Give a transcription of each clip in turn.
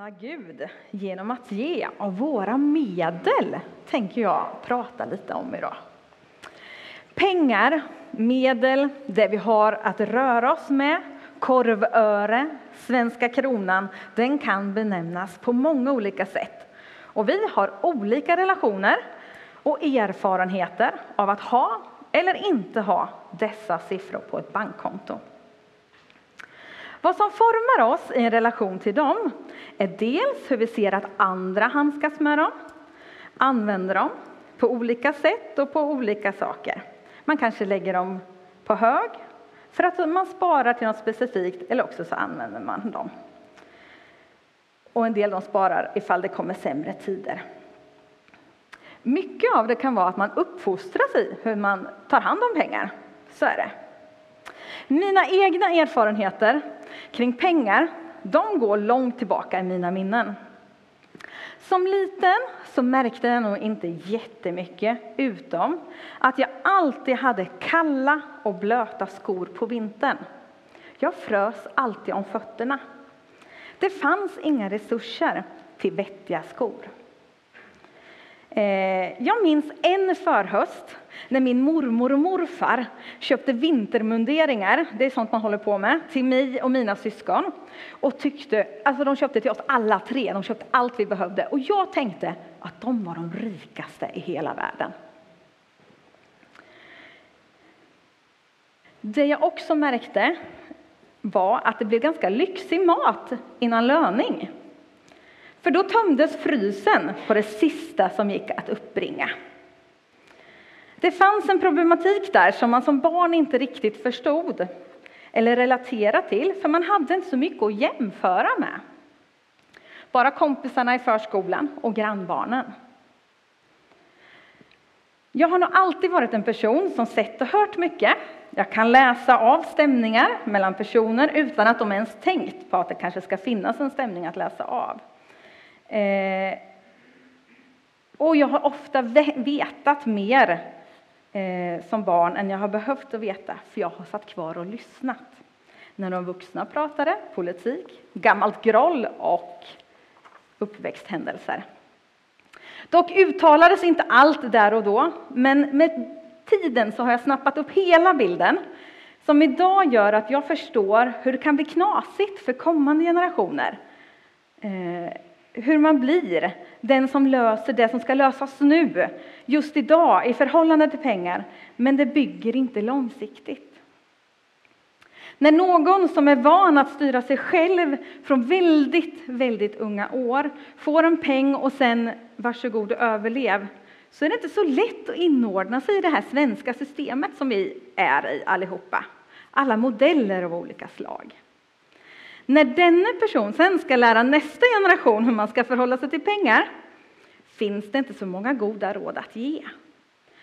tjäna Gud genom att ge av våra medel, tänker jag prata lite om idag. Pengar, medel, det vi har att röra oss med, korvöre, svenska kronan, den kan benämnas på många olika sätt. Och vi har olika relationer och erfarenheter av att ha eller inte ha dessa siffror på ett bankkonto. Vad som formar oss i en relation till dem är dels hur vi ser att andra handskas med dem, använder dem på olika sätt och på olika saker. Man kanske lägger dem på hög för att man sparar till något specifikt eller också så använder man dem. Och en del de sparar ifall det kommer sämre tider. Mycket av det kan vara att man uppfostras i hur man tar hand om pengar. Så är det. Mina egna erfarenheter kring pengar, de går långt tillbaka i mina minnen. Som liten så märkte jag nog inte jättemycket, utom att jag alltid hade kalla och blöta skor på vintern. Jag frös alltid om fötterna. Det fanns inga resurser till vettiga skor. Eh, jag minns en förhöst när min mormor och morfar köpte vintermunderingar, det är sånt man håller på med, till mig och mina syskon. Och tyckte, alltså de köpte till oss alla tre, de köpte allt vi behövde. Och jag tänkte att de var de rikaste i hela världen. Det jag också märkte var att det blev ganska lyxig mat innan löning. För då tömdes frysen på det sista som gick att uppbringa. Det fanns en problematik där som man som barn inte riktigt förstod eller relaterade till, för man hade inte så mycket att jämföra med. Bara kompisarna i förskolan och grannbarnen. Jag har nog alltid varit en person som sett och hört mycket. Jag kan läsa av stämningar mellan personer utan att de ens tänkt på att det kanske ska finnas en stämning att läsa av. Eh, och jag har ofta vetat mer eh, som barn än jag har behövt att veta, för jag har satt kvar och lyssnat. När de vuxna pratade politik, gammalt groll och uppväxthändelser. Dock uttalades inte allt där och då, men med tiden så har jag snappat upp hela bilden som idag gör att jag förstår hur det kan bli knasigt för kommande generationer. Eh, hur man blir den som löser det som ska lösas nu, just idag, i förhållande till pengar. Men det bygger inte långsiktigt. När någon som är van att styra sig själv från väldigt, väldigt unga år får en peng och sen varsågod och överlev, så är det inte så lätt att inordna sig i det här svenska systemet som vi är i allihopa. Alla modeller av olika slag. När denna person sen ska lära nästa generation hur man ska förhålla sig till pengar finns det inte så många goda råd att ge.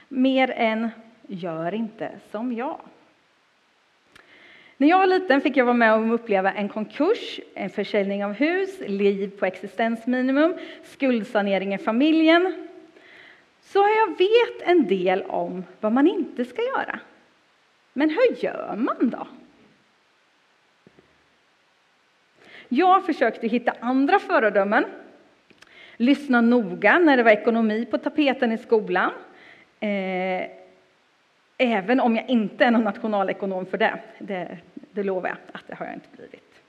Mer än gör inte som jag. När jag var liten fick jag vara med om att uppleva en konkurs, en försäljning av hus, liv på existensminimum, skuldsanering i familjen. Så jag vet en del om vad man inte ska göra. Men hur gör man då? Jag försökte hitta andra föredömen, lyssna noga när det var ekonomi på tapeten i skolan. Eh, även om jag inte är någon nationalekonom för det. det. Det lovar jag att det har jag inte blivit.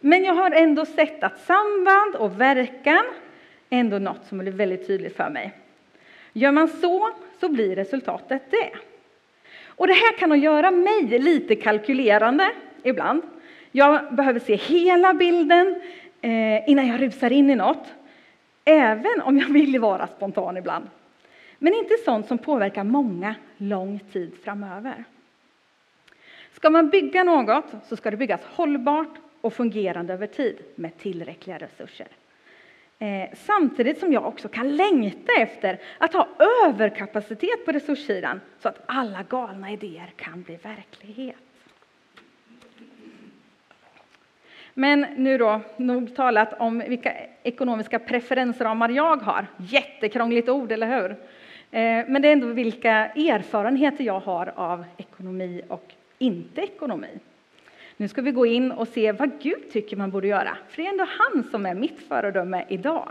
Men jag har ändå sett att samband och verkan är ändå något som blir väldigt tydligt för mig. Gör man så, så blir resultatet det. Och det här kan nog göra mig lite kalkylerande ibland. Jag behöver se hela bilden eh, innan jag rusar in i något. Även om jag vill vara spontan ibland. Men inte sånt som påverkar många lång tid framöver. Ska man bygga något så ska det byggas hållbart och fungerande över tid med tillräckliga resurser. Eh, samtidigt som jag också kan längta efter att ha överkapacitet på resurssidan så att alla galna idéer kan bli verklighet. Men nu då, nog talat om vilka ekonomiska preferensramar jag har. Jättekrångligt ord, eller hur? Eh, men det är ändå vilka erfarenheter jag har av ekonomi och inte ekonomi. Nu ska vi gå in och se vad Gud tycker man borde göra, för det är ändå han som är mitt föredöme idag.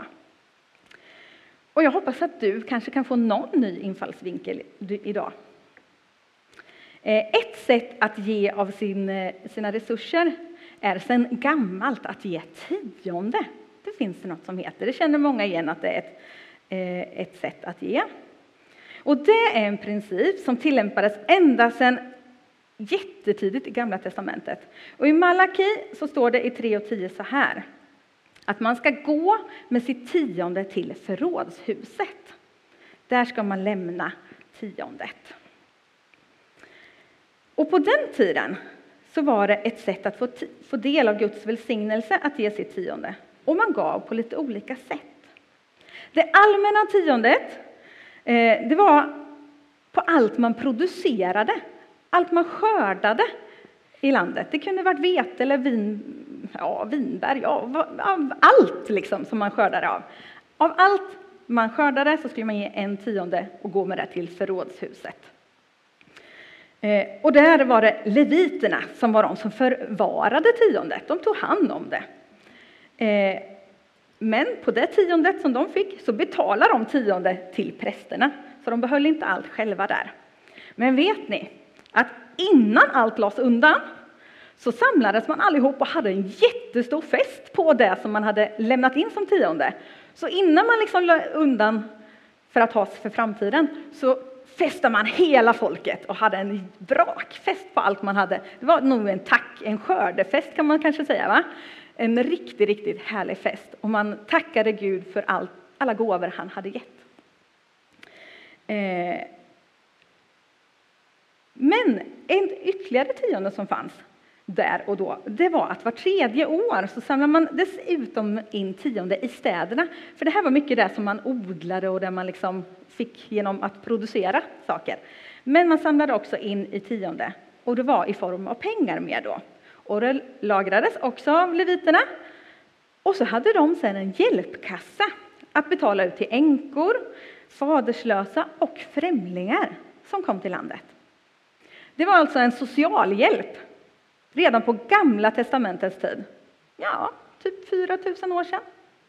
Och jag hoppas att du kanske kan få någon ny infallsvinkel idag. Eh, ett sätt att ge av sin, eh, sina resurser är sedan gammalt att ge tionde. Det finns det något som heter. Det känner många igen att det är ett, eh, ett sätt att ge. Och det är en princip som tillämpades ända sedan jättetidigt i Gamla testamentet. Och I Malaki så står det i 3 och 10 så här att man ska gå med sitt tionde till förrådshuset. Där ska man lämna tiondet. Och på den tiden så var det ett sätt att få, få del av Guds välsignelse att ge sitt tionde. Och man gav på lite olika sätt. Det allmänna tiondet, eh, det var på allt man producerade, allt man skördade i landet. Det kunde varit vete eller vin, ja, vinbär, ja, allt liksom som man skördade av. Av allt man skördade så skulle man ge en tionde och gå med det till förrådshuset. Eh, och där var det leviterna som var de som förvarade tiondet. De tog hand om det. Eh, men på det tiondet som de fick så betalade de tionde till prästerna, så de behöll inte allt själva där. Men vet ni att innan allt lades undan så samlades man allihop och hade en jättestor fest på det som man hade lämnat in som tionde. Så innan man liksom lade undan för att ha för framtiden så festade man hela folket och hade en brakfest på allt man hade. Det var nog en tack, en skördefest kan man kanske säga. Va? En riktigt, riktigt härlig fest och man tackade Gud för allt, alla gåvor han hade gett. Eh. Men en ytterligare tionde som fanns där och då, det var att var tredje år så samlade man dessutom in tionde i städerna. För det här var mycket det som man odlade och där man liksom fick genom att producera saker. Men man samlade också in i tionde och det var i form av pengar med då. Och det lagrades också av leviterna. Och så hade de sedan en hjälpkassa att betala ut till änkor, faderslösa och främlingar som kom till landet. Det var alltså en socialhjälp redan på Gamla testamentets tid. Ja, typ 4000 år sedan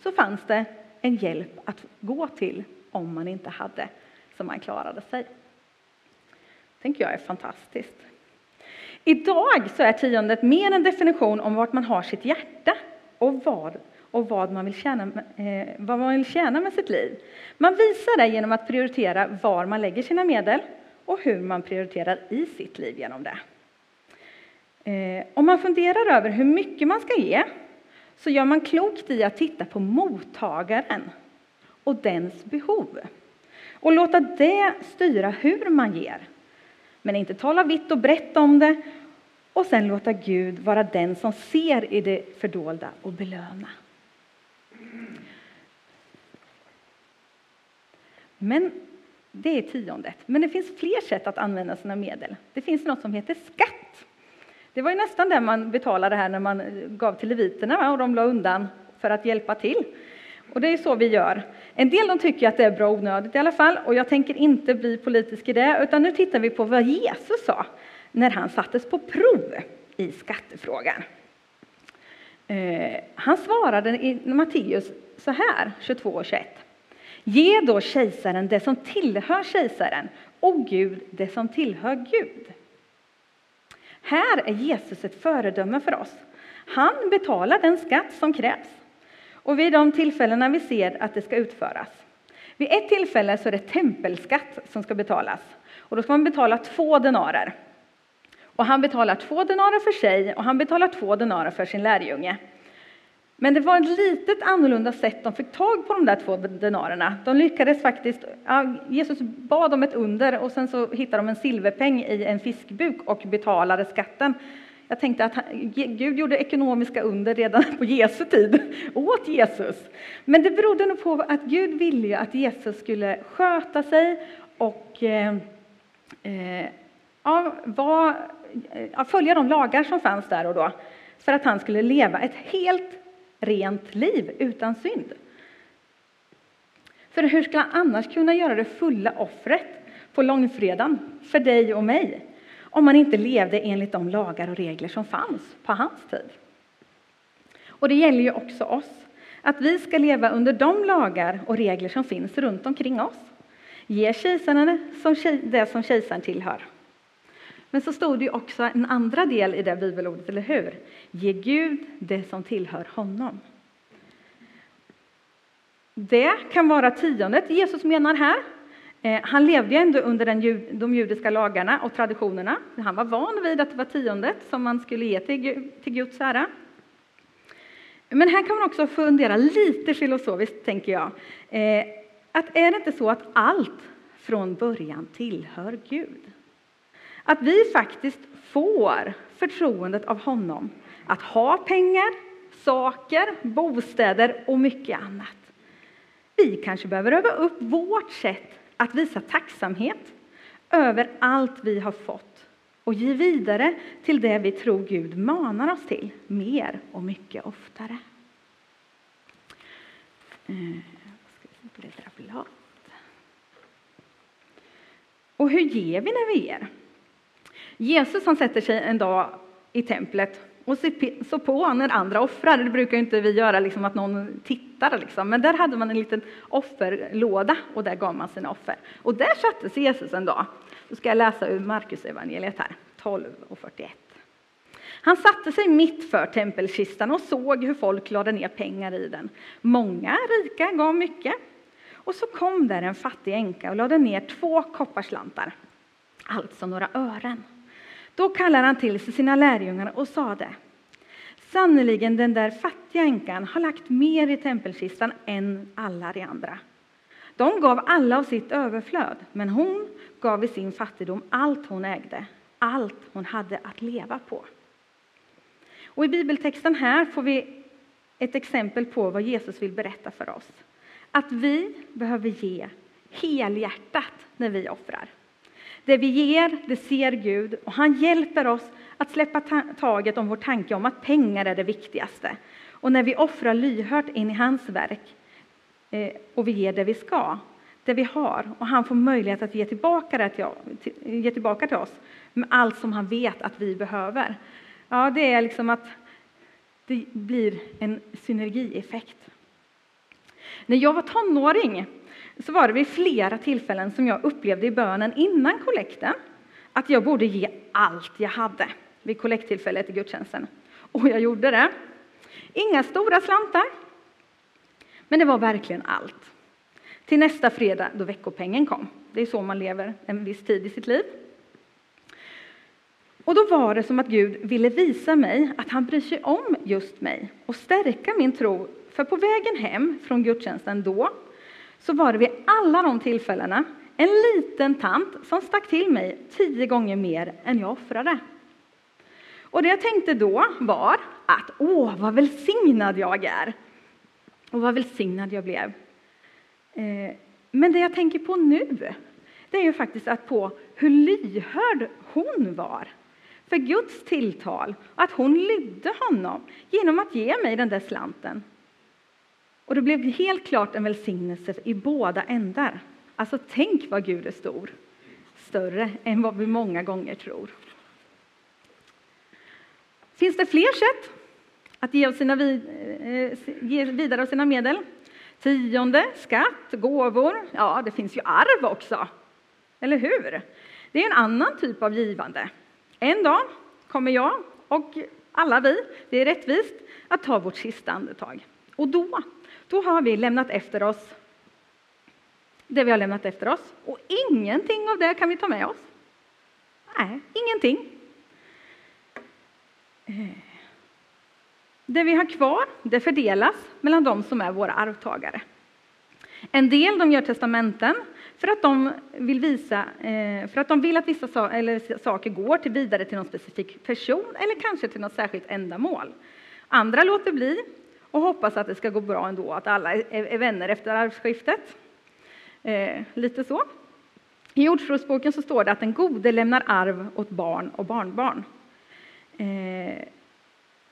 så fanns det en hjälp att gå till om man inte hade så man klarade sig. tänker jag är fantastiskt. Idag så är tiondet mer en definition om vart man har sitt hjärta och vad, och vad, man, vill tjäna, eh, vad man vill tjäna med sitt liv. Man visar det genom att prioritera var man lägger sina medel och hur man prioriterar i sitt liv genom det. Eh, om man funderar över hur mycket man ska ge så gör man klokt i att titta på mottagaren och dens behov och låta det styra hur man ger. Men inte tala vitt och brett om det och sen låta Gud vara den som ser i det fördolda och belöna. Men det är tiondet. Men det finns fler sätt att använda sina medel. Det finns något som heter skatt. Det var ju nästan det man betalade här när man eh, gav till leviterna och de la undan för att hjälpa till. Och det är så vi gör. En del de tycker att det är bra onödigt i alla fall och jag tänker inte bli politisk i det utan nu tittar vi på vad Jesus sa när han sattes på prov i skattefrågan. Eh, han svarade i Matteus så här, 22 och 21. Ge då kejsaren det som tillhör kejsaren och Gud det som tillhör Gud. Här är Jesus ett föredöme för oss. Han betalar den skatt som krävs och vid de tillfällena vi ser att det ska utföras. Vid ett tillfälle så är det tempelskatt som ska betalas och då ska man betala två denarer. Och han betalar två denarer för sig och han betalar två denarer för sin lärjunge. Men det var ett litet annorlunda sätt de fick tag på de där två denarerna. De lyckades faktiskt, ja, Jesus bad om ett under och sen så hittade de en silverpeng i en fiskbuk och betalade skatten. Jag tänkte att Gud gjorde ekonomiska under redan på Jesu tid, åt Jesus. Men det berodde nog på att Gud ville att Jesus skulle sköta sig och eh, eh, ja, var, ja, eh, följa de lagar som fanns där och då. För att han skulle leva ett helt rent liv utan synd. För hur ska han annars kunna göra det fulla offret på långfredagen för dig och mig? om man inte levde enligt de lagar och regler som fanns på hans tid. Och det gäller ju också oss, att vi ska leva under de lagar och regler som finns runt omkring oss. Ge kejsaren det som kejsaren tillhör. Men så stod det ju också en andra del i det bibelordet, eller hur? Ge Gud det som tillhör honom. Det kan vara tiondet Jesus menar här. Eh, han levde ju ändå under den, de judiska lagarna och traditionerna. Han var van vid att det var tiondet som man skulle ge till, till Guds ära. Men här kan man också fundera lite filosofiskt, tänker jag. Eh, att är det inte så att allt från början tillhör Gud? Att vi faktiskt får förtroendet av honom att ha pengar, saker, bostäder och mycket annat. Vi kanske behöver öva upp vårt sätt att visa tacksamhet över allt vi har fått och ge vidare till det vi tror Gud manar oss till mer och mycket oftare. Eh, och hur ger vi när vi ger? Jesus han sätter sig en dag i templet och så på när andra offrar. Det brukar inte vi göra, liksom att någon tittar. Liksom. Men där hade man en liten offerlåda och där gav man sina offer. Och där satte sig Jesus en dag. Då ska jag läsa ur Markus evangeliet här, 12 och 41. Han satte sig mitt för tempelkistan och såg hur folk lade ner pengar i den. Många rika gav mycket. Och så kom där en fattig änka och lade ner två kopparslantar, alltså några ören. Då kallade han till sig sina lärjungar och sade Sannerligen, den där fattiga änkan har lagt mer i tempelkistan än alla de andra. De gav alla av sitt överflöd, men hon gav i sin fattigdom allt hon ägde, allt hon hade att leva på. Och I bibeltexten här får vi ett exempel på vad Jesus vill berätta för oss. Att vi behöver ge helhjärtat när vi offrar. Det vi ger, det ser Gud och han hjälper oss att släppa taget om vår tanke om att pengar är det viktigaste. Och när vi offrar lyhört in i hans verk eh, och vi ger det vi ska, det vi har och han får möjlighet att ge tillbaka, det till, ge tillbaka till oss med allt som han vet att vi behöver. Ja, det är liksom att det blir en synergieffekt. När jag var tonåring så var det vid flera tillfällen som jag upplevde i bönen innan kollekten att jag borde ge allt jag hade vid kollekttillfället i gudstjänsten. Och jag gjorde det. Inga stora slantar. Men det var verkligen allt. Till nästa fredag då veckopengen kom. Det är så man lever en viss tid i sitt liv. Och då var det som att Gud ville visa mig att han bryr sig om just mig och stärka min tro. För på vägen hem från gudstjänsten då så var det vid alla de tillfällena en liten tant som stack till mig tio gånger mer än jag offrade. Och det jag tänkte då var att åh, vad välsignad jag är! Och vad välsignad jag blev. Eh, men det jag tänker på nu, det är ju faktiskt att på hur lyhörd hon var för Guds tilltal, att hon lydde honom genom att ge mig den där slanten. Och det blev helt klart en välsignelse i båda ändar. Alltså tänk vad Gud är stor. Större än vad vi många gånger tror. Finns det fler sätt att ge, sina, vid, eh, ge vidare av sina medel? Tionde, skatt, gåvor. Ja, det finns ju arv också. Eller hur? Det är en annan typ av givande. En dag kommer jag och alla vi, det är rättvist, att ta vårt sista andetag. Och då då har vi lämnat efter oss det vi har lämnat efter oss. Och ingenting av det kan vi ta med oss. Nej, ingenting. Eh, det vi har kvar, det fördelas mellan de som är våra arvtagare. En del de gör testamenten för att de vill, visa, eh, för att de vill att vissa saker går till vidare till någon specifik person eller kanske till något särskilt ändamål. Andra låter bli och hoppas att det ska gå bra ändå, att alla är vänner efter arvsskiftet. Eh, lite så. I Ordspråksboken så står det att den gode lämnar arv åt barn och barnbarn. Eh,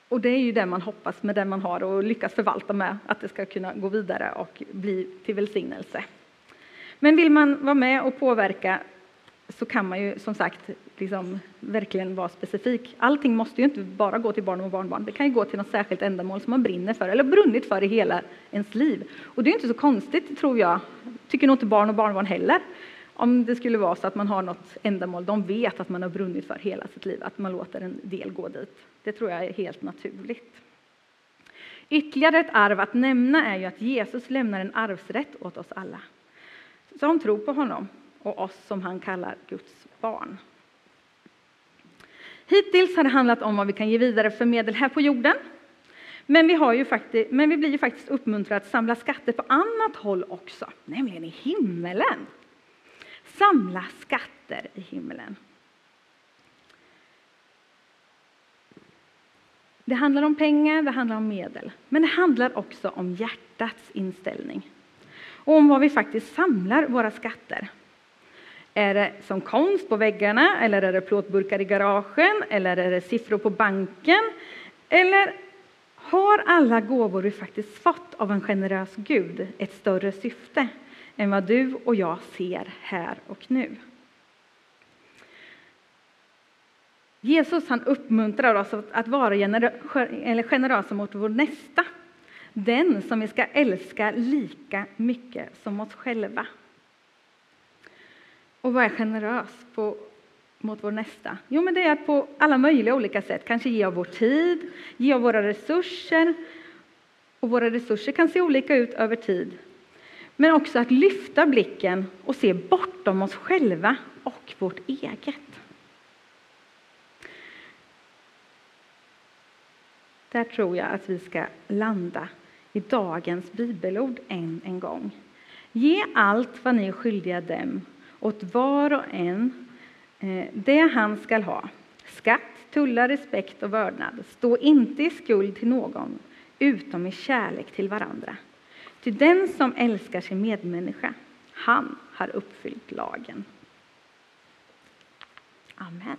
och det är ju det man hoppas med det man har och lyckas förvalta med, att det ska kunna gå vidare och bli till välsignelse. Men vill man vara med och påverka så kan man ju som sagt liksom verkligen vara specifik. Allting måste ju inte bara gå till barn och barnbarn. Det kan ju gå till något särskilt ändamål som man brinner för eller brunnit för i hela ens liv. Och det är inte så konstigt tror jag, tycker nog inte barn och barnbarn heller. Om det skulle vara så att man har något ändamål de vet att man har brunnit för hela sitt liv, att man låter en del gå dit. Det tror jag är helt naturligt. Ytterligare ett arv att nämna är ju att Jesus lämnar en arvsrätt åt oss alla som tror på honom och oss som han kallar Guds barn. Hittills har det handlat om vad vi kan ge vidare för medel här på jorden. Men vi, har ju faktiskt, men vi blir ju faktiskt uppmuntrade att samla skatter på annat håll också, nämligen i himmelen. Samla skatter i himmelen. Det handlar om pengar, det handlar om medel, men det handlar också om hjärtats inställning och om vad vi faktiskt samlar våra skatter. Är det som konst på väggarna, eller är det plåtburkar i garagen, eller är det siffror på banken? Eller har alla gåvor vi faktiskt fått av en generös Gud ett större syfte än vad du och jag ser här och nu? Jesus han uppmuntrar oss att vara generösa mot vår nästa, den som vi ska älska lika mycket som oss själva. Och vad är generös på, mot vår nästa? Jo, men det är att på alla möjliga olika sätt kanske ge av vår tid, ge av våra resurser. Och våra resurser kan se olika ut över tid. Men också att lyfta blicken och se bortom oss själva och vårt eget. Där tror jag att vi ska landa i dagens bibelord än en gång. Ge allt vad ni är skyldiga dem åt var och en eh, det han skall ha. Skatt, tullar, respekt och vördnad. Stå inte i skuld till någon, utom i kärlek till varandra. Till den som älskar sin medmänniska, han har uppfyllt lagen. Amen.